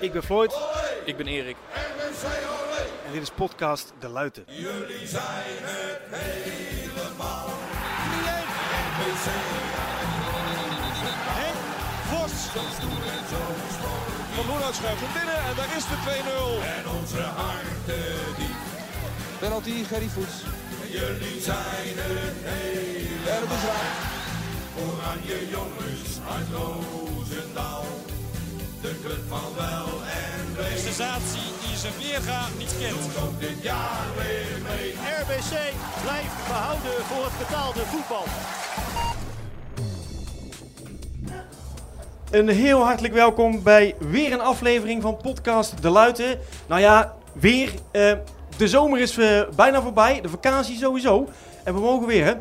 Ik ben Floyd Ik ben Erik. en dit is podcast De Luiten. Henk Vos. Van Loenhout schuift hem binnen en daar is de 2-0. En onze harten diep. Penalty, Gerry Voets. Jullie zijn het hele En het is raak. Oranje jongens uit Roosendaal. De club van wel en wee. sensatie die zijn weerga niet kent. Ook dit jaar weer mee. RBC blijft behouden voor het betaalde voetbal. Een heel hartelijk welkom bij weer een aflevering van podcast De Luiten. Nou ja, weer. eh, de zomer is eh, bijna voorbij, de vakantie sowieso. En we mogen weer, hè?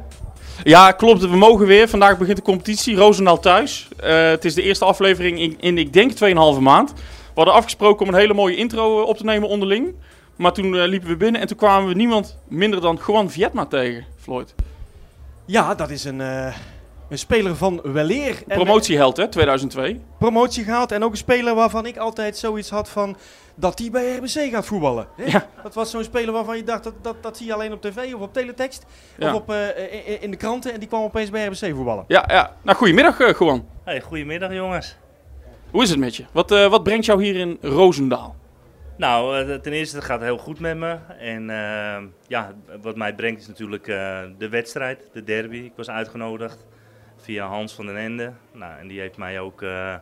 Ja, klopt. We mogen weer. Vandaag begint de competitie. Roosendaal thuis. Eh, het is de eerste aflevering in, in ik denk, 2,5 maand. We hadden afgesproken om een hele mooie intro eh, op te nemen onderling. Maar toen eh, liepen we binnen en toen kwamen we niemand minder dan Juan Vietma tegen, Floyd. Ja, dat is een, eh, een speler van weleer. Promotieheld, hè, 2002. eh, promotie gehaald. En ook een speler waarvan ik altijd zoiets had van... dat hij bij RBC gaat voetballen. hè? Ja. Dat was zo'n speler waarvan je dacht, dat, dat, dat zie je alleen op tv of op teletext. Ja. Of op, eh, in, in de kranten. En die kwam opeens bij RBC voetballen. Ja, ja. Nou, goedemiddag, eh, Juan. Hey, goedemiddag jongens. Hoe is het met je? Wat, eh, wat brengt jou hier in Roosendaal? Nou, eh, ten eerste het gaat heel goed met me. En eh, ja, wat mij brengt is natuurlijk eh, de wedstrijd, de derby. Ik was uitgenodigd via Hans van den Ende. Nou, en die heeft mij ook eh,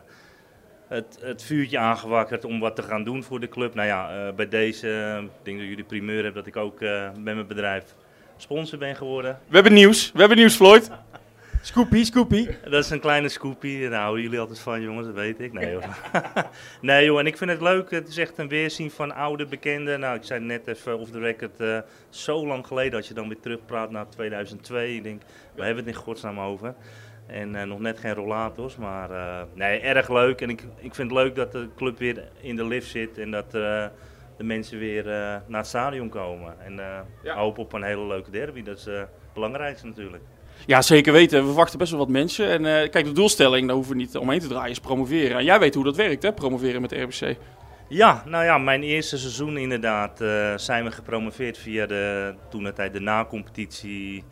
het, het vuurtje aangewakkerd om wat te gaan doen voor de club. Nou ja, eh, bij deze, eh, ik denk dat jullie primeur hebben dat ik ook eh, met mijn bedrijf sponsor ben geworden. We hebben nieuws. We hebben nieuws, Floyd. Scoopie, scoopie. Dat is een kleine scoopie. Daar houden jullie altijd van, jongens, dat weet ik. Nee, hoor. nee, joh, en ik vind het leuk. Het is echt een weerzien van oude bekenden. Nou, ik zei net even off the record, eh, zo lang geleden als je dan weer terugpraat naar 2002. Ik denk, we hebben het in godsnaam over. En eh, nog net geen rollators, maar eh, nee, erg leuk. En ik, ik vind het leuk dat de club weer in de lift zit en dat eh, de mensen weer eh, naar het stadion komen. En eh Ja. hoop op een hele leuke derby, dat is eh, het belangrijkste natuurlijk. Ja, zeker weten. We verwachten best wel wat mensen. En eh, kijk, de doelstelling, daar hoeven we niet omheen te draaien, is promoveren. En jij weet hoe dat werkt, hè? Promoveren met de RBC. Ja, nou ja, mijn eerste seizoen inderdaad eh, zijn we gepromoveerd via de toen het tijd de na-competitie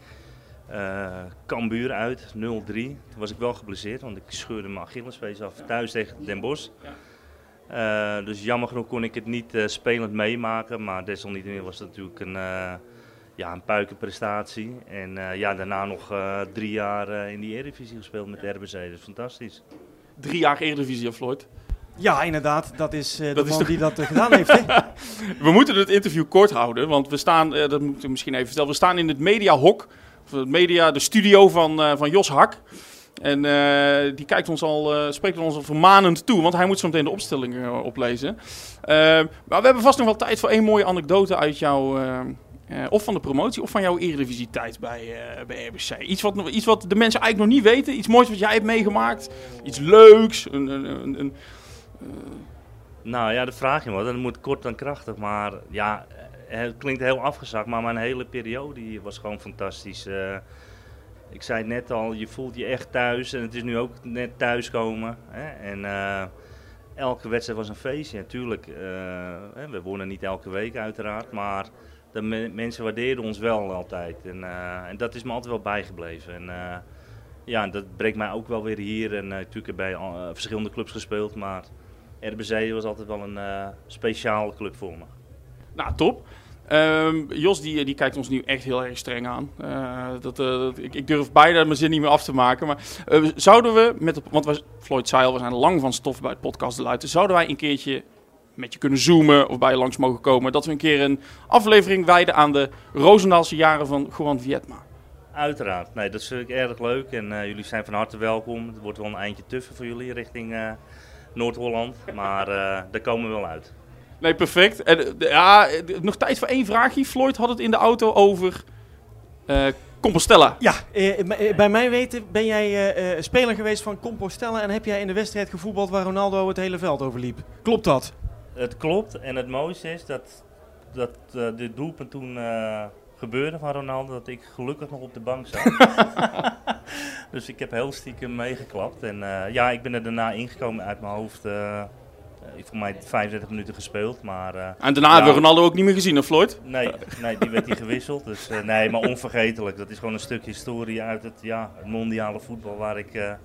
eh Cambuur uit 0-3. Toen was ik wel geblesseerd, want ik scheurde mijn Achillespees af thuis tegen Den Bosch. Eh, dus jammer genoeg kon ik het niet eh, spelend meemaken, maar desalniettemin was het natuurlijk een, eh ja, een puikenprestatie. En eh, ja, daarna nog eh, drie jaar eh, in die Eredivisie gespeeld met RBC, dat is fantastisch. Drie jaar Eredivisie, Floyd. Ja, inderdaad. Dat is eh, de is man toch- die dat gedaan heeft, hè? We moeten het interview kort houden, want we staan, eh, dat moet ik misschien even vertellen, we staan in het mediahok, het media, de studio van, eh, van Jos Hak. En eh, die kijkt ons al, eh, spreekt ons al vermanend toe, want hij moet zo meteen de opstelling oplezen. Eh, maar we hebben vast nog wel tijd voor één mooie anekdote uit jouw, of van de promotie, of van jouw Eredivisie-tijd bij, bij RBC. Iets wat, iets wat de mensen eigenlijk nog niet weten, iets moois wat jij hebt meegemaakt, iets leuks, een, een, een, Nou ja, dat vraag je me. Dat moet kort en krachtig. Maar ja, het klinkt heel afgezakt. Maar mijn hele periode hier was gewoon fantastisch. Eh, ik zei het net al, je voelt je echt thuis. En het is nu ook net thuiskomen. Hè? En eh, elke wedstrijd was een feestje. Natuurlijk, eh, we wonnen niet elke week uiteraard. Maar de me- mensen waardeerden ons wel altijd. En, en dat is me altijd wel bijgebleven. En, ja, dat brengt mij ook wel weer hier. En natuurlijk heb bij verschillende clubs gespeeld. Maar RBC was altijd wel een speciale club voor me. Nou, top. Ehm, Jos die, die kijkt ons nu echt heel erg streng aan. Eh, dat, eh, dat- ik, ik durf bijna mijn zin niet meer af te maken. Maar eh, zouden we, met want we, Floyd al, we zijn lang van stof bij het podcast Luiten. Zouden wij een keertje met je kunnen zoomen of bij je langs mogen komen? Dat we een keer een aflevering wijden aan de Roosendaalse jaren van Juan Vietma. Uiteraard. Nee, dat vind ik erg leuk. En jullie zijn van harte welkom. Het wordt wel een eindje tuffen voor jullie richting Noord-Holland. Maar daar komen we wel uit. Nee, perfect. En, eh, ja, eh, nog tijd voor één vraagje. Floyd had het in de auto over eh, Compostela. Ja, eh, bij mijn weten ben jij eh, eh, speler geweest van Compostela en heb jij in de wedstrijd gevoetbald waar Ronaldo het hele veld overliep. Klopt dat? Het klopt. En het mooiste is dat, dat eh, dit doelpunt toen eh, gebeurde van Ronaldo. Dat ik gelukkig nog op de bank zat. dus ik heb heel stiekem meegeklapt. En eh, ja, ik ben er daarna ingekomen uit mijn hoofd. Eh, Uh, voor mij 35 minuten gespeeld, maar... Uh, en daarna hebben we Ronaldo ook niet meer gezien, of Floyd? Nee, nee die werd hij gewisseld. Dus uh, nee, maar onvergetelijk. Dat is gewoon een stuk historie uit het, ja, het mondiale voetbal waar ik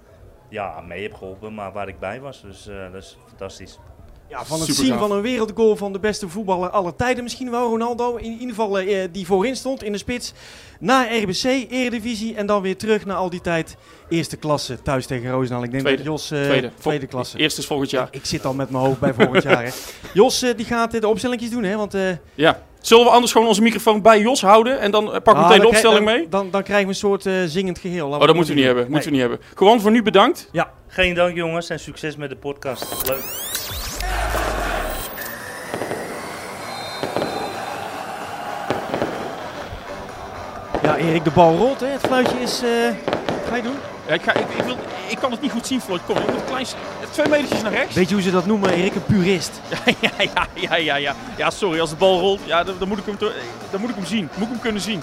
ja, mee heb geholpen, maar waar ik bij was. Dus dat is fantastisch. Ja, van het zien van een wereldgoal van de beste voetballer aller tijden misschien wel. Ronaldo in ieder geval uh, die voorin stond in de spits. Na RBC, Eredivisie en dan weer terug naar al die tijd eerste klasse thuis tegen Roosendaal. Ik denk tweede. dat Jos uh, tweede. tweede klasse. Eerste is volgend jaar. Ik, ik, zit al met mijn hoofd bij volgend jaar. Hè. Jos uh, die gaat de opstellingjes doen hè, want... ja. Zullen we anders gewoon onze microfoon bij Jos houden en dan pakken we ah, meteen de opstelling mee? Dan, dan, krijgen we een soort zingend geheel. Laten oh, dat moeten we niet hebben. Moeten we niet hebben. Gewoon voor nu bedankt. Ja. Geen dank jongens en succes met de podcast. Leuk. Ja, Erik, de bal rolt. Hè. Het fluitje is... Uh, ga je doen? Ja, ik, ga, ik, ik, wil, ik kan het niet goed zien, Floyd. Kom, je moet een klein, twee metertjes naar rechts. Weet je hoe ze dat noemen, Erik? Een purist. Ja, ja, ja, ja, ja, ja. sorry, als de bal rolt, ja, dan, dan, moet ik hem dan moet ik hem zien. Moet ik hem kunnen zien.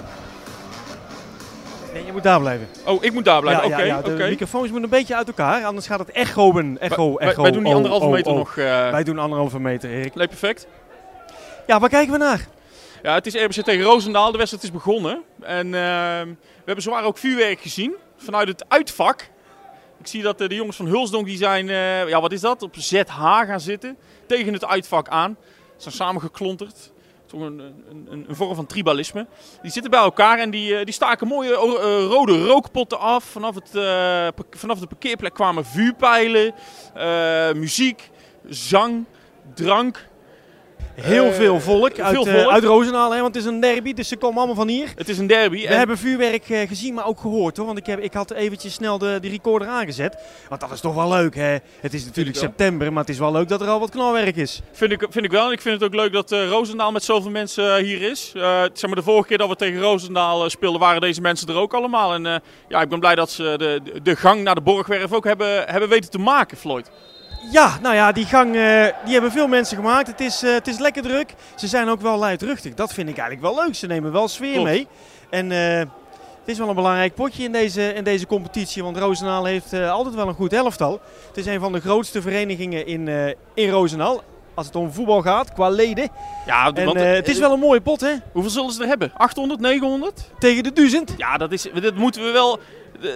Nee, je moet daar blijven. Oh, ik moet daar blijven. Oké, ja, ja, de microfoons moeten een beetje uit elkaar, anders gaat het echoen. Echo, echo. Wij, doen die oh, anderhalve oh, meter oh. nog. Uh... Wij doen anderhalve meter, Erik. Nee, perfect. Ja, waar kijken we naar? Ja, het is RBC tegen Roosendaal. De wedstrijd is begonnen. En uh, we hebben zwaar ook vuurwerk gezien vanuit het uitvak. Ik zie dat uh, de jongens van Hulsdonk die zijn, uh, ja wat is dat, op ZH gaan zitten. Tegen het uitvak aan. Ze zijn samengeklonterd. Toch een, een, een, een, vorm van tribalisme. Die zitten bij elkaar en die, die staken mooie rode rookpotten af. Vanaf, het, vanaf de parkeerplek kwamen vuurpijlen, muziek, zang, drank. Heel veel volk uit, veel volk. uit Roosendaal, hè, want het is een derby, dus ze komen allemaal van hier. Het is een derby. We hebben vuurwerk uh, gezien, maar ook gehoord hoor. Want ik, heb, ik had eventjes snel de, de recorder aangezet. Want dat is toch wel leuk hè. Het is natuurlijk september, maar het is wel leuk dat er al wat knalwerk is. Vind ik, vind ik wel. En ik vind het ook leuk dat uh, Roosendaal met zoveel mensen hier is. Uh, zeg maar de vorige keer dat we tegen Roosendaal speelden, waren deze mensen er ook allemaal. En ja, ik ben blij dat ze de, de gang naar de Borgwerf ook hebben, hebben weten te maken, Floyd. Ja, nou ja, die gang uh, die hebben veel mensen gemaakt. Het is, uh, het is lekker druk. Ze zijn ook wel luidruchtig. Dat vind ik eigenlijk wel leuk. Ze nemen wel sfeer Klopt. mee. En uh, het is wel een belangrijk potje in deze, in deze competitie. Want Roosendaal heeft altijd wel een goed elftal. Het is een van de grootste verenigingen in, in Roosendaal. Als het om voetbal gaat, qua leden. Ja, en, want, het is wel een mooie pot, hè? Hoeveel zullen ze er hebben? 800, 900? Tegen de duizend? Ja, dat, is, dat moeten we wel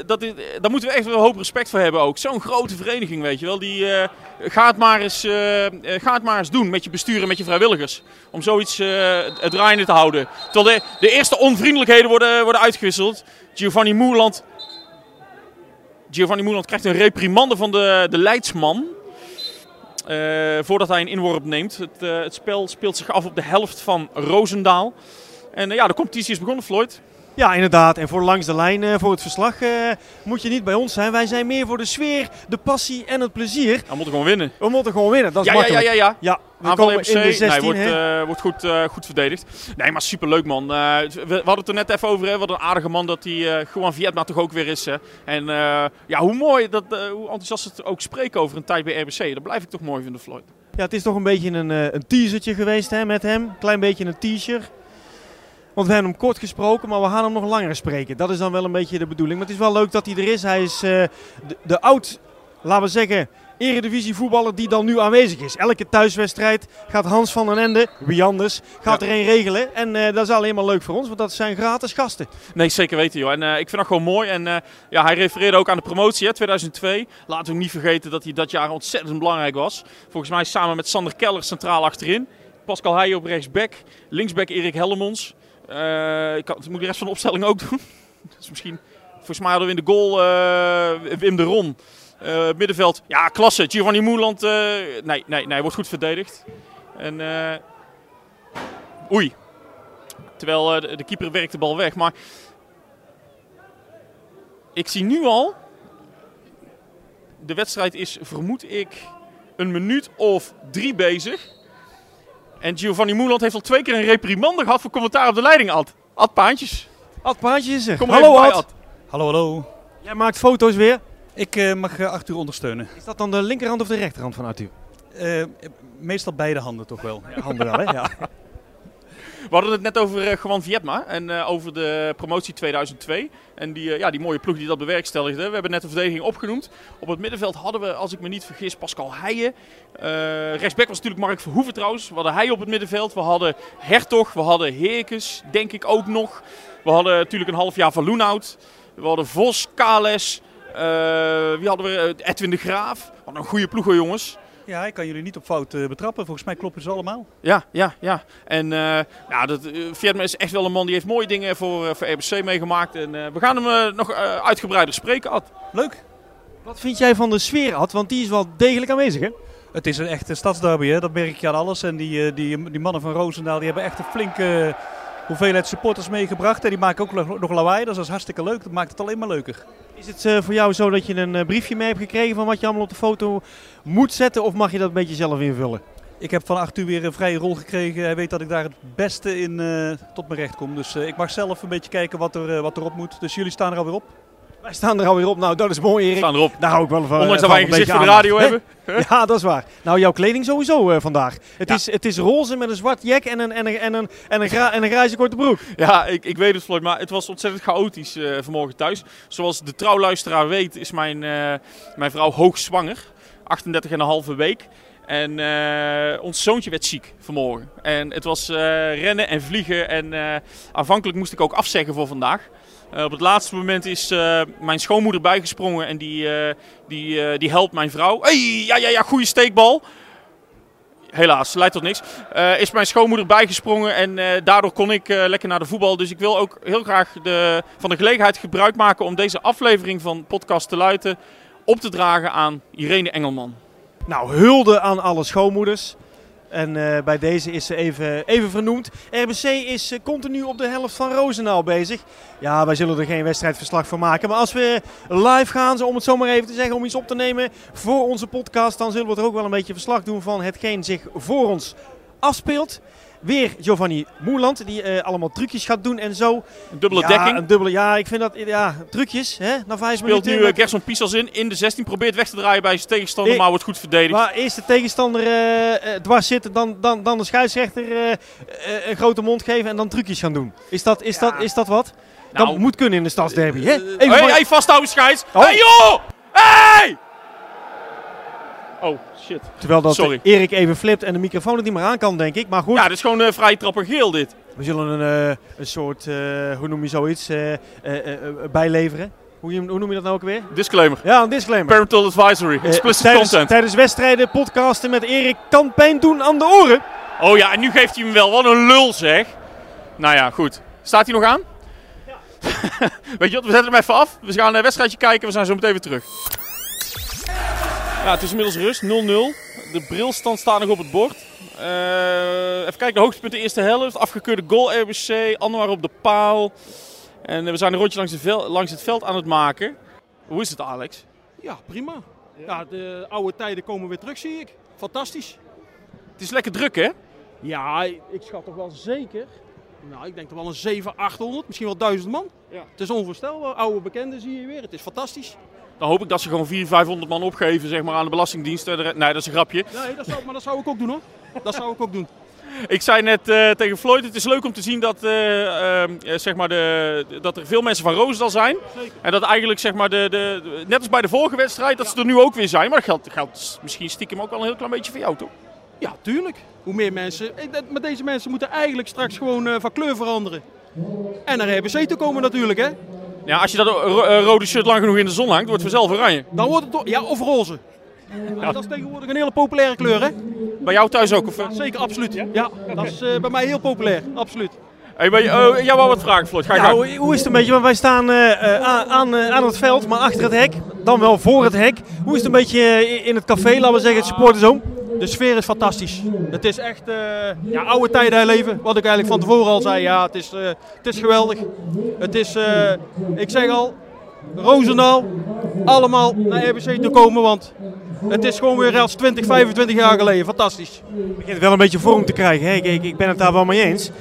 dat is, daar moeten we echt wel een hoop respect voor hebben ook. Zo'n grote vereniging, weet je wel. Die uh, gaat, maar eens, uh, maar eens doen met je bestuur en met je vrijwilligers. Om zoiets uh, het draaiende te houden. Terwijl de, de eerste onvriendelijkheden worden, worden uitgewisseld. Giovanni Moerland... Giovanni Moerland krijgt een reprimande van de, de leidsman. voordat hij een inworp neemt. Het, het spel speelt zich af op de helft van Roosendaal. En ja, de competitie is begonnen, Floyd. Ja, inderdaad. En voor langs de lijn, uh, voor het verslag, uh, moet je niet bij ons zijn. Wij zijn meer voor de sfeer, de passie en het plezier. We moeten gewoon winnen. We moeten gewoon winnen, dat is ja, makkelijk. Ja, ja, ja. ja we komen in de 16, nee, wordt, uh, wordt goed, goed verdedigd. Nee, maar superleuk man. We, we, hadden het er net even over. Hè. Wat een aardige man dat hij gewoon Vietnam toch ook weer is. Hè. En ja, hoe mooi, dat, hoe enthousiast het ook spreken over een tijd bij RBC. Dat blijf ik toch mooi vinden, Floyd. Ja, het is toch een beetje een, een teasertje geweest hè, met hem. Klein beetje een teaser. Want we hebben hem kort gesproken, maar we gaan hem nog langer spreken. Dat is dan wel een beetje de bedoeling. Maar het is wel leuk dat hij er is. Hij is uh, de, de oud, laten we zeggen, eredivisie voetballer die dan nu aanwezig is. Elke thuiswedstrijd gaat Hans van den Ende, wie anders, gaat ja. er een regelen. En uh, dat is alleen maar leuk voor ons, want dat zijn gratis gasten. Nee, zeker weten joh. En uh, ik vind dat gewoon mooi. En uh, ja, hij refereerde ook aan de promotie, hè, 2002. Laten we niet vergeten dat hij dat jaar ontzettend belangrijk was. Volgens mij samen met Sander Keller centraal achterin. Pascal Heijen op rechtsback. Linksback Erik Hellemons. Uh, ik kan, moet de rest van de opstelling ook doen. dus misschien, volgens mij in de goal uh, Wim de Ron. Uh, middenveld, ja, klasse. Giovanni Moeland, nee, nee, nee, wordt goed verdedigd. En, oei. Terwijl de, de keeper werkt de bal weg. Maar ik zie nu al, de wedstrijd is, vermoed ik, een minuut of drie bezig. En Giovanni Moeland heeft al twee keer een reprimande gehad voor commentaar op de leiding, Ad. Ad Paantjes. Ad Paantjes is er. Kom hallo Ad. Ad. Hallo, hallo. Jij maakt foto's weer. Ik uh, mag uh, Arthur ondersteunen. Is dat dan de linkerhand of de rechterhand van Arthur? Uh, meestal beide handen toch wel. Ja, handen wel, hè? Ja. We hadden het net over uh, Juan Vietma en uh, over de promotie 2002. En die, uh, ja, die mooie ploeg die dat bewerkstelligde. We hebben net de verdediging opgenoemd. Op het middenveld hadden we, als ik me niet vergis, Pascal Heijen. rechtsback was natuurlijk Mark Verhoeven trouwens. We hadden Heijen op het middenveld. We hadden Hertog. We hadden Heerkes, denk ik ook nog. We hadden natuurlijk een half jaar van Loenhout. We hadden Vos, Kales. wie hadden we? Edwin de Graaf. Wat een goede ploeg jongens. Ja, ik kan jullie niet op fout uh, betrappen. Volgens mij kloppen ze allemaal. Ja, ja, ja. En uh, ja, dat, uh, Vietma is echt wel een man die heeft mooie dingen voor, voor RBC meegemaakt. En we gaan hem nog uitgebreider spreken, Ad. Leuk. Wat vind jij van de sfeer, Ad? Want die is wel degelijk aanwezig, hè? Het is een echte stadsderby, hè? dat merk je aan alles. En die, die, die mannen van Roosendaal die hebben echt een flinke hoeveelheid supporters meegebracht. En die maken ook nog lawaai, dus dat is hartstikke leuk. Dat maakt het alleen maar leuker. Is het uh, voor jou zo dat je een uh, briefje mee hebt gekregen van wat je allemaal op de foto moet zetten? Of mag je dat een beetje zelf invullen? Ik heb van Arthur weer een vrije rol gekregen. Hij weet dat ik daar het beste in uh, tot mijn recht kom. Dus ik mag zelf een beetje kijken wat, er, wat erop moet. Dus jullie staan er alweer op. Wij staan er alweer op. Nou, dat is mooi, Erik. We staan erop. Daar hou ik wel van. Ondanks dat wij een gezicht voor de radio hebben. ja, dat is waar. Nou, jouw kleding sowieso uh, vandaag. Het, ja. is, het is roze met een zwart jack en een, en een, en een, en een, gra en een grijze korte broek. Ja, ik, ik weet het, Floyd. Maar het was ontzettend chaotisch uh, vanmorgen thuis. Zoals de trouwluisteraar weet, is mijn, uh, mijn vrouw hoogzwanger. 38,5 week. En uh, ons zoontje werd ziek vanmorgen. En het was uh, rennen en vliegen. En uh, aanvankelijk moest ik ook afzeggen voor vandaag. Uh, op het laatste moment is uh, mijn schoonmoeder bijgesprongen en die, uh, die, die helpt mijn vrouw. Hey, ja, ja, ja, goede steekbal. Helaas, leidt tot niks. is mijn schoonmoeder bijgesprongen en daardoor kon ik lekker naar de voetbal. Dus ik wil ook heel graag de, van de gelegenheid gebruik maken om deze aflevering van Podcast te Luiten op te dragen aan Irene Engelman. Nou, hulde aan alle schoonmoeders. En uh, bij deze is ze even, even vernoemd. RBC is uh, continu op de helft van Roosendaal bezig. Ja, wij zullen er geen wedstrijdverslag van maken. Maar als we live gaan, om het zo maar even te zeggen, om iets op te nemen voor onze podcast, dan zullen we er ook wel een beetje verslag doen van hetgeen zich voor ons afspeelt. Weer Giovanni Moerland, die uh, allemaal trucjes gaat doen en zo. Een dubbele ja, dekking. Een dubbele, ja, ik vind dat, ja, trucjes, hè, na vijf Speelt minuten. nu uh, Gerson Piesels in, in de 16, probeert weg te draaien bij zijn tegenstander, maar wordt goed verdedigd. Waar eerst de tegenstander eh, dwars zit, dan, dan, dan de scheidsrechter een grote mond geven en dan trucjes gaan doen. Is dat, is dat, is dat wat? Dat Nou, moet kunnen in de stadsderby, hè? Even hey, vasthouden, scheids. Oh. Hey, joh! Hey! Oh, shit. Terwijl dat Sorry. Erik even flipt en de microfoon het niet meer aan kan, denk ik. Maar goed, Ja, dit is gewoon uh, vrij trapper geel, dit. we zullen een, eh, een soort, eh, hoe noem je zoiets, bijleveren. Hoe, hoe noem je dat nou ook weer? Disclaimer. Ja, een disclaimer. Parental advisory. Explicit tijdens, content. tijdens wedstrijden, podcasten met Erik kan pijn doen aan de oren. Oh ja, en nu geeft hij hem wel. Wat een lul, zeg. Nou ja, goed. Staat hij nog aan? Weet je wat, we zetten hem even af. We gaan een wedstrijdje kijken. We zijn zo meteen weer terug. Ja, het is inmiddels rust. 0-0. De brilstand staat nog op het bord. Eh, even kijken, de hoogtepunt de eerste helft. Afgekeurde goal RBC. Anwar op de paal. En eh, we zijn een rondje langs, vel- langs het veld aan het maken. Hoe is het, Alex? Ja, prima. Ja, de oude tijden komen weer terug, zie ik. Fantastisch. Het is lekker druk, hè? Ja, ik schat toch wel zeker. Nou, ik denk toch wel een 7, 800, misschien wel 1000 man. Ja. Het is onvoorstelbaar. Oude bekenden zie je weer. Het is fantastisch. Dan hoop ik dat ze gewoon 400, 500 man opgeven zeg maar, aan de Belastingdienst. Eh, Nee, dat is een grapje. Nee, dat zou, maar dat zou ik ook doen hoor. Dat zou ik ook doen. Ik zei net eh, tegen Floyd, het is leuk om te zien dat, eh, ehm, eh, zeg maar de, dat er veel mensen van Roosendaal zijn. En dat eigenlijk, zeg maar, de, de, net als bij de vorige wedstrijd, dat ze er nu ook weer zijn. Maar dat geldt, geldt misschien stiekem ook wel een heel klein beetje voor jou, toch? Ja, tuurlijk. Hoe meer mensen. Maar deze mensen moeten eigenlijk straks gewoon van kleur veranderen. En naar RBC toe komen natuurlijk, hè. Ja, als je dat ro- eh, rode shirt lang genoeg in de zon hangt, wordt het vanzelf oranje. Dan wordt het toch... Ja, of roze. Dat is tegenwoordig een hele populaire kleur, hè. Bij jou thuis ook, of? eh? Zeker, absoluut. Ja, dat is eh, bij mij heel populair. Absoluut. Hey, ben je, jij wou wat vragen, Floyd. Ga je gang. Nou, hoe is het een beetje? Want wij staan eh, eh, aan, aan, eh, aan het veld, maar achter het hek. Dan wel voor het hek. Hoe is het een beetje eh, in het café, laten we zeggen, het supporterzoom? De sfeer is fantastisch. Het is echt eh, ja, oude tijden herleven. Wat ik eigenlijk van tevoren al zei. Ja, het is, eh, het is geweldig. Het is, eh, ik zeg al, Roosendaal, allemaal naar RBC toe komen. Want het is gewoon weer als 20, 25 jaar geleden. Fantastisch. Het begint wel een beetje vorm te krijgen. Ik, ik, ik ben het daar wel mee eens.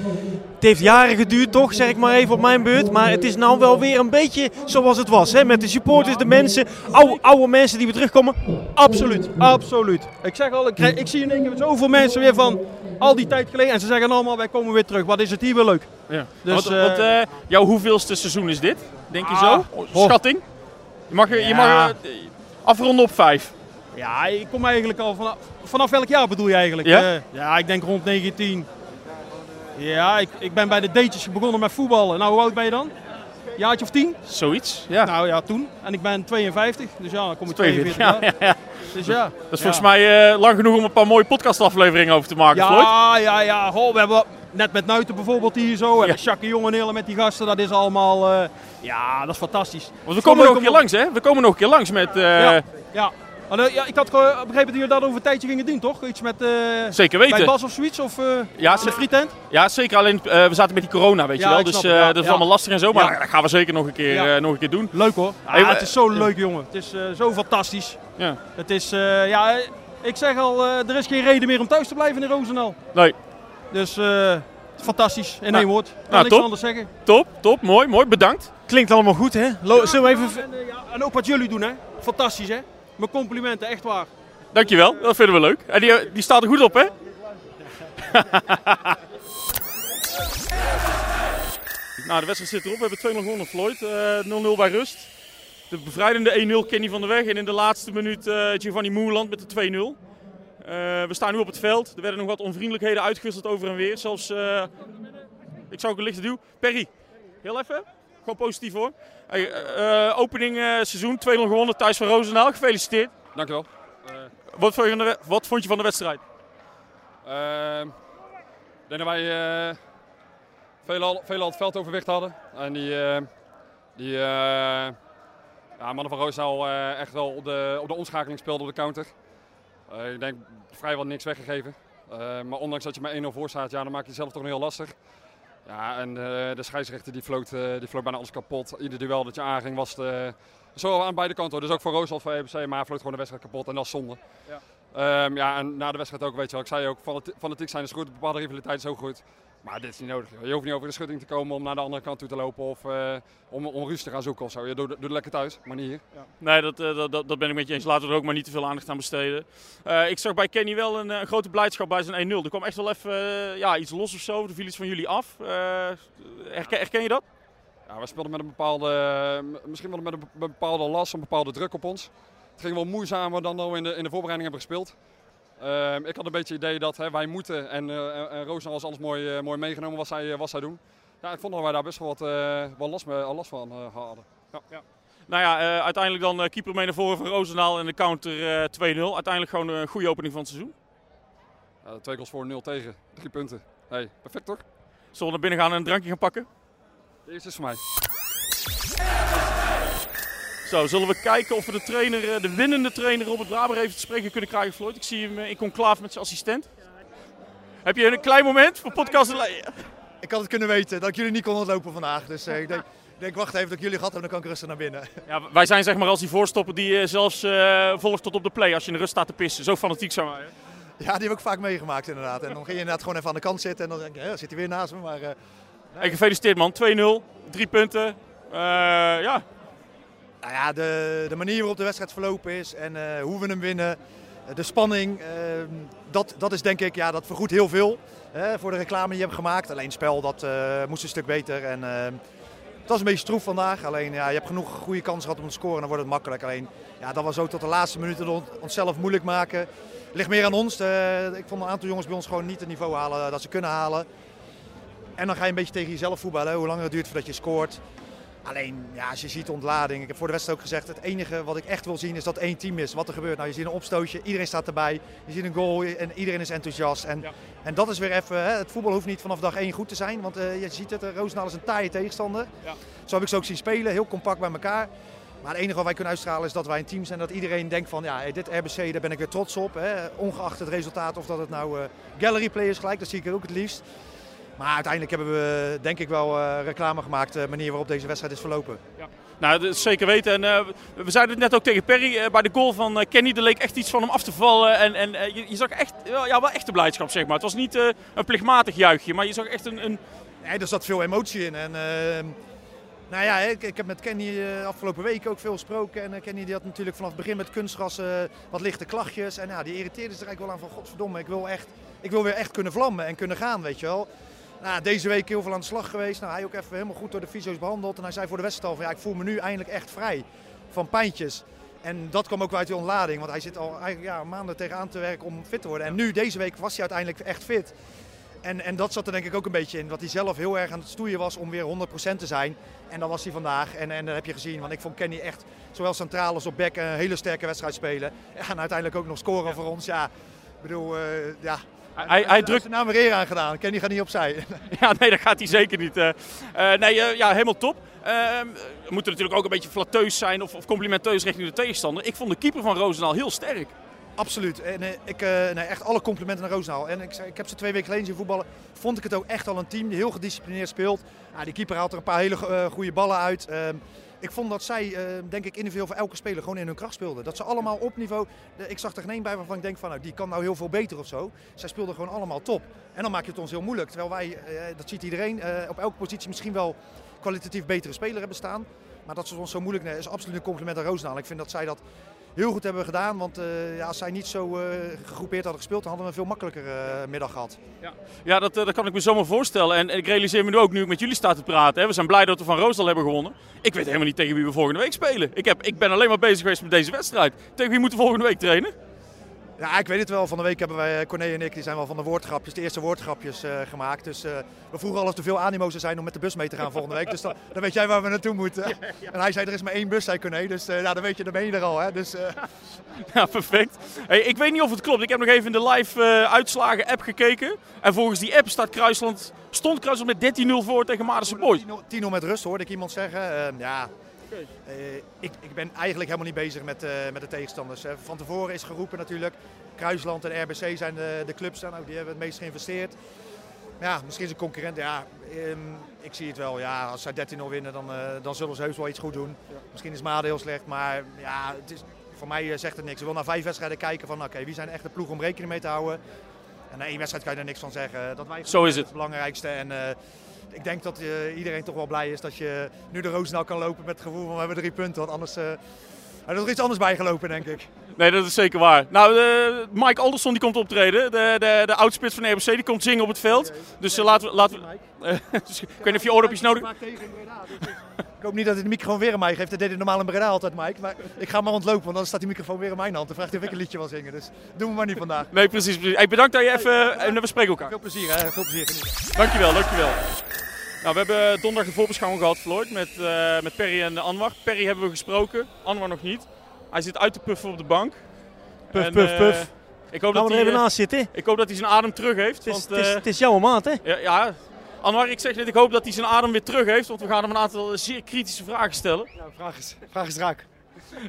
Het heeft jaren geduurd, toch? Zeg ik maar even op mijn beurt. Maar het is nou wel weer een beetje zoals het was. Hè? Met de supporters, de mensen, oude, oude mensen die weer terugkomen. Absoluut, absoluut. Ik zeg al, ik, krijg- ik zie in één keer zoveel mensen weer van al die tijd geleden. En ze zeggen allemaal, wij komen weer terug. Wat is het hier weer leuk. Ja. Dus, wat, eh, wat, eh, jouw hoeveelste seizoen is dit? Denk je Ah, zo? oh. Schatting? Je mag, je Ja. mag eh, afronden op vijf. Ja, ik kom eigenlijk al vanaf, vanaf welk jaar bedoel je eigenlijk? Ja? Ja, ik denk rond 19. Ja, ik, ik ben bij de datejes begonnen met voetballen. Nou, hoe oud ben je dan? Jaartje of 10? Zoiets, ja. Nou ja, toen. En ik ben 52, dus ja, dan kom ik 42, 42 ja, jaar. ja, ja. Dus ja. Dat is volgens mij eh, lang genoeg om een paar mooie podcastafleveringen over te maken, Floyd. Ja, ja, ja. Goh, we hebben net met Nuiten bijvoorbeeld hier zo. We hebben Jacques Jongenelen met die gasten. Dat is allemaal... eh, ja, dat is fantastisch. Want we komen nog een keer langs, hè? We komen nog een keer langs met... eh, Ja, ja. Maar, eh, ja, ik had begrepen dat jullie dat over een tijdje gingen doen, toch? Iets met... eh, Zeker weten. Bij Bas of zoiets? Of eh Ja, de frietent? Ja, zeker. Alleen eh, we zaten met die corona, weet Ja, je wel. Dus het, eh, dat is Ja. allemaal lastig en zo. Maar Ja. dat gaan we zeker nog een keer, Ja. eh, nog een keer doen. Leuk hoor. Ja, Hey, het is zo leuk, jongen. Het is eh, zo fantastisch. Ja. Het is, eh, ja, ik zeg al, eh, er is geen reden meer om thuis te blijven in Roosendaal. Nee. Dus eh, het is fantastisch. In Nou, één woord. Ik kan nou, niks top. anders zeggen. Top, top. Mooi, mooi. Bedankt. Klinkt allemaal goed, hè? Lo- Zullen we even... En, ja, en ook wat jullie doen, hè? Fantastisch, hè? Mijn complimenten, echt waar. Dankjewel. Dat vinden we leuk. En die, eh, die staat er goed op, hè? nou, de wedstrijd zit erop. We hebben 2-0 gewonnen, Floyd. Eh, 0-0 bij rust. De bevrijdende 1-0 Kenny van der Weg. En in de laatste minuut eh, Giovanni Moerland met de 2-0. Eh, we staan nu op het veld. Er werden nog wat onvriendelijkheden uitgewisseld over en weer. Zelfs, eh, ik zou ook een lichte duw. Perry, heel even. Gewoon positief hoor. Hey, eh, eh, opening eh, seizoen, 2-0 gewonnen. Thijs van Roosendaal, gefeliciteerd. Dankjewel. Wat vond je van de, wat vond je van de wedstrijd? Ehm, ik denk dat wij eh veel, al, veel al het veld overwicht hadden. En die, die ja, mannen van Roosendaal echt wel op de, op de omschakeling speelden op de counter. Ik denk vrijwel niks weggegeven. Maar ondanks dat je met 1-0 voor staat, ja, dan maak je jezelf toch nog heel lastig. Ja, en eh, de scheidsrechter die floot, eh, die floot bijna alles kapot. Ieder duel dat je aanging was het, eh, zo aan beide kanten. hoor. Dus ook voor Roosendaal voor EBC, maar hij floot gewoon de wedstrijd kapot en dat is zonde. Ja. Ehm, ja, en na de wedstrijd ook, weet je wel. Ik zei ook, fanati- fanatiek zijn is goed, bepaalde rivaliteit is ook goed. Maar dit is niet nodig. Je hoeft niet over de schutting te komen om naar de andere kant toe te lopen of eh, om, om ruzie te gaan zoeken of zo. Je doet, doet het lekker thuis, maar niet hier. Nee, dat, eh, dat, dat, dat ben ik met je eens. Laten we er ook maar niet te veel aandacht aan besteden. Eh, ik zag bij Kenny wel een, eh, grote blijdschap bij zijn 1-0. Er kwam echt wel even ja, iets los of zo. Er viel iets van jullie af. Eh, herken, herken je dat? Ja, we speelden met een bepaalde, misschien wel met een be- bepaalde last, een bepaalde druk op ons. Het ging wel moeizamer dan we in de, in de voorbereiding hebben gespeeld. Ehm, ik had een beetje het idee dat hè, wij moeten en, eh en- en Roosendaal was alles mooi, eh, mooi meegenomen wat zij, eh, wat zij doen. Ja, ik vond dat wij daar best wel wat eh, wel last, last van eh, hadden. Ja. Nou ja, eh, uiteindelijk dan eh, keeper mee naar voren van Roosendaal en de counter eh 2-0. Uiteindelijk gewoon een goede opening van het seizoen. Ja, twee goals voor, nul tegen, drie punten. Hey, perfect toch? Zullen we naar binnen gaan en een drankje gaan pakken? De eerste is voor mij. Zo, zullen we kijken of we de trainer, eh, de winnende trainer Robert Braber even te spreken kunnen krijgen, Floyd. Ik zie hem eh, in conclave met zijn assistent. Heb je een klein moment voor podcast? Ik had het kunnen weten dat ik jullie niet kon ontlopen vandaag. Dus eh, ik denk, ik denk, wacht even dat ik jullie gehad heb, dan kan ik rustig naar binnen. Ja, wij zijn zeg maar als die voorstopper die zelfs volgt tot op de play als je in de rust staat te pissen. Zo fanatiek zijn wij. hè? Ja, die heb ik vaak meegemaakt inderdaad. En dan ging je inderdaad gewoon even aan de kant zitten en dan denk je, zit hij weer naast me. Maar Hey, gefeliciteerd man, 2-0, drie punten. Ja, nou ja, de, de manier waarop de wedstrijd verlopen is en eh, hoe we hem winnen, eh, de spanning, eh, dat, dat is denk ik, ja, dat vergoedt heel veel hè, voor de reclame die je hebt gemaakt. Alleen het spel, dat eh, moest een stuk beter. En, eh, het was een beetje stroef vandaag, alleen ja, je hebt genoeg goede kansen gehad om te scoren en dan wordt het makkelijk. Alleen ja, dat was ook tot de laatste minuten on- onszelf moeilijk maken. Ligt meer aan ons. Ik vond een aantal jongens bij ons gewoon niet het niveau halen dat ze kunnen halen. En dan ga je een beetje tegen jezelf voetballen, hoe langer het duurt voordat je scoort. Alleen, ja, als je ziet de ontlading. Ik heb voor de wedstrijd ook gezegd, het enige wat ik echt wil zien is dat één team is. Wat er gebeurt. Nou, je ziet een opstootje, iedereen staat erbij. Je ziet een goal en iedereen is enthousiast. En, en dat is weer even, hè, het voetbal hoeft niet vanaf dag één goed te zijn. Want eh, je ziet het, uh, Roosendaal is een taaie tegenstander. Ja. Zo heb ik ze ook zien spelen, heel compact bij elkaar. Maar het enige wat wij kunnen uitstralen is dat wij een team zijn. Dat iedereen denkt van, ja, dit RBC, daar ben ik weer trots op. Hè. Ongeacht het resultaat of dat het nou eh, gallery players gelijk, dat zie ik er ook het liefst. Maar uiteindelijk hebben we denk ik wel eh, reclame gemaakt, de manier waarop deze wedstrijd is verlopen. nou dat is zeker weten. En, eh, we zeiden het net ook tegen Perry, eh, bij de goal van eh, Kenny, er leek echt iets van hem af te vallen. En, en eh, je, je zag echt, wel- ja, wel echte blijdschap zeg maar. Het was niet eh, een plichtmatig juichje, maar je zag echt een... een Ja, er zat veel emotie in. En, ehm, nou ja, ik, ik heb met Kenny eh, afgelopen weken ook veel gesproken. En eh, Kenny die had natuurlijk vanaf het begin met kunstgras eh, wat lichte klachtjes. En ja, die irriteerde zich eigenlijk wel aan van godverdomme, ik wil, echt, ik wil weer echt kunnen vlammen en kunnen gaan, weet je wel. Nou, deze week heel veel aan de slag geweest. Nou, hij ook even helemaal goed door de fysio's behandeld. En hij zei voor de wedstrijd al van ja, ik voel me nu eindelijk echt vrij van pijntjes. En dat kwam ook wel uit die ontlading, want hij zit al eigenlijk ja, maanden tegenaan te werken om fit te worden. En nu, deze week, was hij uiteindelijk echt fit. En, en dat zat er denk ik ook een beetje in. Dat hij zelf heel erg aan het stoeien was om weer 100% te zijn. En dat was hij vandaag. En, en dat heb je gezien. Want ik vond Kenny echt, zowel centraal als op back, een hele sterke wedstrijd spelen. Ja, en uiteindelijk ook nog scoren voor ons. Ja, ik bedoel, uh, ja. Hij, hij drukt zijn naam weer eer aan gedaan. Kenny gaat niet opzij. Ja, nee, dat gaat hij zeker niet. Uh, nee, uh, ja, helemaal top. Ehm, we moeten natuurlijk ook een beetje flatteus zijn of, of complimenteus richting de tegenstander. Ik vond de keeper van Roosendaal heel sterk. Absoluut. En uh, ik, uh, nee, echt alle complimenten naar Roosendaal. En ik, ik heb ze twee weken geleden zien voetballen. Vond ik het ook echt al een team die heel gedisciplineerd speelt. Ja, die keeper haalt er een paar hele uh, goede ballen uit. Ik vond dat zij, denk ik, individueel voor elke speler gewoon in hun kracht speelden. Dat ze allemaal op niveau. Ik zag er geen bij waarvan ik denk van nou, die kan nou heel veel beter of zo. Zij speelden gewoon allemaal top. En dan maak je het ons heel moeilijk. Terwijl wij, dat ziet iedereen, op elke positie misschien wel kwalitatief betere speler hebben staan. Maar dat ze ons zo moeilijk nemen is absoluut een compliment aan Roosendaal. Ik vind dat zij dat heel goed hebben gedaan. Want uh, ja, als zij niet zo uh, gegroepeerd hadden gespeeld, dan hadden we een veel makkelijker uh, middag gehad. Ja, ja dat, dat kan ik me zomaar voorstellen. En, en, ik realiseer me nu ook, nu ik met jullie sta te praten. Hè. We zijn blij dat we van Roosdal hebben gewonnen. Ik weet helemaal niet tegen wie we volgende week spelen. Ik, heb, ik ben alleen maar bezig geweest met deze wedstrijd. Tegen wie moeten we volgende week trainen? Ja, ik weet het wel. Van de week hebben wij, Corné en ik, die zijn wel van de woordgrapjes, de eerste woordgrapjes uh, gemaakt. Dus uh, we vroegen al of er veel animo zou zijn om met de bus mee te gaan volgende week. Dus dan, dan weet jij waar we naartoe moeten. Ja, ja. En hij zei, er is maar één bus, zei Corné. Dus uh, ja, dan weet je, dan ben je er al. Hè. Dus, Ja, perfect. Hey, ik weet niet of het klopt. Ik heb nog even in de live uitslagen app gekeken. En volgens die app staat Kruisland, stond Kruisland met 13-0 voor tegen Maardense Boys. 10-0 met rust, hoorde ik iemand zeggen. ja... Uh, ik, ik, ben eigenlijk helemaal niet bezig met, uh, met de tegenstanders. Uh, van tevoren is geroepen natuurlijk. Kruisland en RBC zijn de, de clubs, nou, die hebben het meest geïnvesteerd. Ja, misschien is een concurrent. Ja, um, ik zie het wel. Ja, als zij 13-0 winnen, dan, dan zullen ze heus wel iets goed doen. Ja. Misschien is Maden heel slecht, maar ja, het is, voor mij zegt het niks. Ik wil naar vijf wedstrijden kijken van oké, okay, wie zijn echt de ploeg om rekening mee te houden. En na één wedstrijd kan je er niks van zeggen. Dat wij Zo is het. het belangrijkste. En, ik denk dat uh, iedereen toch wel blij is dat je nu de Roosendaal kan lopen met het gevoel van we hebben drie punten. Want anders uh, er is er iets anders bijgelopen, denk ik. Nee, dat is zeker waar. Nou, uh, Mike Alderson die komt optreden. De, de, de oudspits van de RBC die komt zingen op het veld. Okay, dus laten we... Laten we dus, ik weet niet of je oordopjes nodig hebt. Ik hoop niet dat hij de microfoon weer aan mij geeft. Dat deed hij normaal in Breda altijd, Mike. Maar ik ga maar ontlopen, want dan staat die microfoon weer in mijn hand. Dan vraagt hij of ik een liedje wil zingen. Dus doen we maar niet vandaag. Nee, precies. precies. Hey, bedankt dat je even... En we spreken elkaar. Veel plezier, hè. Veel plezier. Dankjewel, dankjewel. Nou, we hebben donderdag de voorbeschouwing gehad, Floyd, met, uh, met Perry en Anwar. Perry hebben we gesproken, Anwar nog niet. Hij zit uit te puffen op de bank. Puff, en, puff, puff. Uh, ik hoop Gaan dat we er hij, even naast zitten? Ik hoop dat hij zijn adem terug heeft. Het is, want, het is, uh, het is jouw maat, hè? Ja, ja, Anwar, ik zeg net, ik hoop dat hij zijn adem weer terug heeft. Want we gaan hem een aantal zeer kritische vragen stellen. Ja, vraag is, vraag is raak.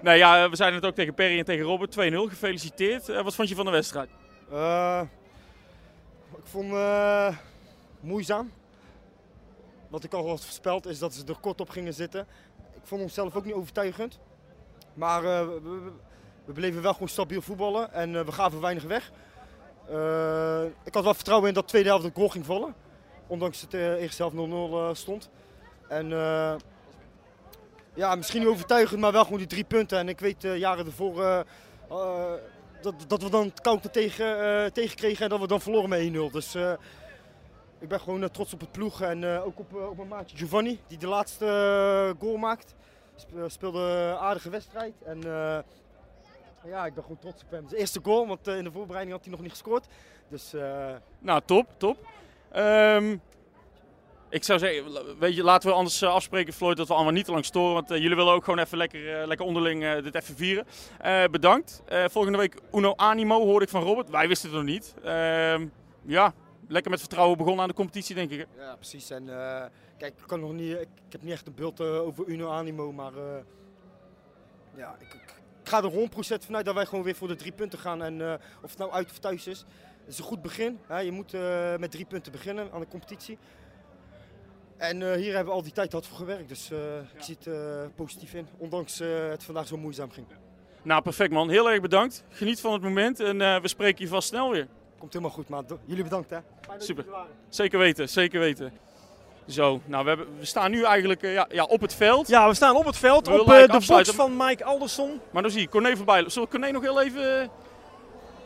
Nee, ja, we zeiden het ook tegen Perry en tegen Robert. 2-0, gefeliciteerd. wat vond je van de wedstrijd? ik vond het moeizaam. Wat ik al had voorspeld is dat ze er kort op gingen zitten. Ik vond hem zelf ook niet overtuigend. Maar uh, we, bleven wel gewoon stabiel voetballen en uh, we gaven weinig weg. Uh, ik had wel vertrouwen in dat de tweede helft de goal ging vallen. Ondanks dat de eerste helft 0-0 stond. En ja, misschien niet overtuigend, maar wel gewoon die drie punten. En ik weet jaren ervoor dat, dat we dan het counter tegen, tegen kregen en dat we dan verloren met 1-0. Dus ik ben gewoon uh, trots op het ploeg en uh, ook op, uh, op mijn maatje Giovanni, die de laatste goal maakt. Spe speelde een aardige wedstrijd en ja, ik ben gewoon trots op hem. Zijn eerste goal, want in de voorbereiding had hij nog niet gescoord. Dus, nou, top, top. Um, ik zou zeggen, weet je, laten we anders afspreken, Floyd, dat we allemaal niet te lang storen. Want jullie willen ook gewoon even lekker, lekker onderling dit even vieren. bedankt. volgende week Uno Animo hoorde ik van Robert. Wij wisten het nog niet. Ehm, ja, lekker met vertrouwen begonnen aan de competitie, denk ik. Ja, precies. En uh, kijk, ik, kan nog niet, ik, ik, heb niet echt een beeld uh, over Uno Animo, maar uh, ja, ik, ik, ga er 100% vanuit dat wij gewoon weer voor de drie punten gaan. En of het nou uit of thuis is, het is een goed begin. Hè? Je moet met drie punten beginnen aan de competitie. En hier hebben we al die tijd hard voor gewerkt, dus ik zie het positief in, ondanks het vandaag zo moeizaam ging. Nou, perfect man. Heel erg bedankt. Geniet van het moment en we spreken je vast snel weer. Komt helemaal goed, maar jullie bedankt hè. Super. Zeker weten, zeker weten. Zo, nou we, hebben, we staan nu eigenlijk eh, ja, ja, op het veld. Ja, we staan op het veld, We op eh, de box van Mike Alderson. Maar dan zie je Corné voorbij. Zullen we Corné nog heel even... eh,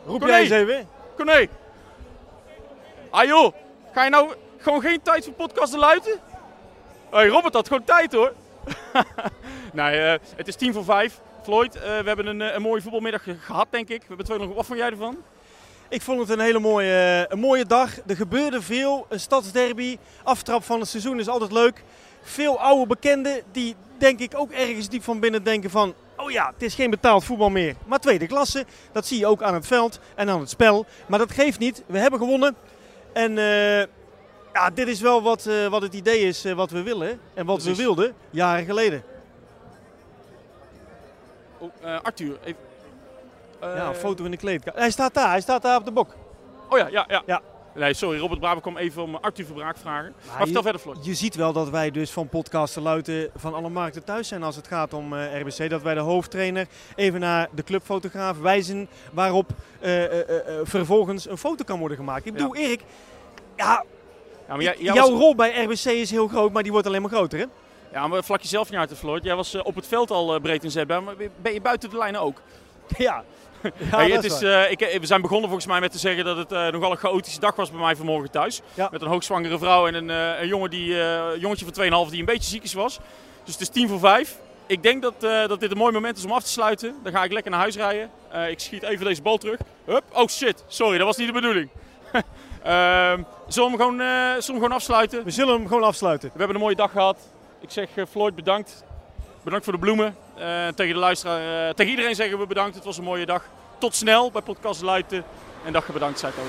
Roep Corné. jij eens even. Corné. Ah joh, ga je nou gewoon geen tijd voor podcast te luiten? Hé, hey, Robert had gewoon tijd hoor. nee, eh, het is tien voor vijf. Floyd, eh, we hebben een, een mooie voetbalmiddag ge- gehad denk ik. We hebben twee nog. Wat vond jij ervan? Ik vond het een hele mooie, een mooie dag. Er gebeurde veel. Een stadsderby, aftrap van het seizoen is altijd leuk. Veel oude bekenden die denk ik ook ergens diep van binnen denken van... Oh ja, het is geen betaald voetbal meer, maar tweede klasse. Dat zie je ook aan het veld en aan het spel. Maar dat geeft niet. We hebben gewonnen. En eh, ja, dit is wel wat, eh, wat het idee is eh, wat we willen. En wat Precies. we wilden jaren geleden. Oh, Arthur, even. Ja, Eh, een foto in de kleedkamer. Hij staat daar, hij staat daar op de bok. Oh ja, ja, ja. Ja. Nee, sorry, Robert Braber kwam even om Arthur Verbraak vragen. Maar, je- vertel verder, Floyd. Je ziet wel dat wij dus van podcasten luiten van alle markten thuis zijn als het gaat om eh, RBC. Dat wij de hoofdtrainer even naar de clubfotograaf wijzen waarop eh, eh, eh, eh, vervolgens een foto kan worden gemaakt. Ik bedoel, Erik, ja, Ja, maar jij, jij jouw was- rol bij RBC is heel groot, maar die wordt alleen maar groter hè? Ja, maar vlak jezelf niet uit Floyd. Jij was eh, op het veld al eh, breed inzetbaar, maar ben je buiten de lijnen ook? Ja. Hey, dat het is eh, ik, we zijn begonnen volgens mij met te zeggen dat het eh, nogal een chaotische dag was bij mij vanmorgen thuis. Ja. Met een hoogzwangere vrouw en een, eh, een jongen die, eh, jongetje van 2,5 die een beetje ziek was. Dus het is tien voor vijf. Ik denk dat, eh, dat dit een mooi moment is om af te sluiten. Dan ga ik lekker naar huis rijden. Eh, ik schiet even deze bal terug. Hup. Oh shit, sorry, dat was niet de bedoeling. Ehm, zullen, we hem gewoon, eh, zullen we hem gewoon afsluiten? We zullen hem gewoon afsluiten. We hebben een mooie dag gehad. Ik zeg eh, Floyd bedankt. Bedankt voor de bloemen. Eh, tegen, de luisteraar, eh, tegen iedereen zeggen we bedankt. Het was een mooie dag. Tot snel bij Podcast Luiten. En dag bedankt, zei ik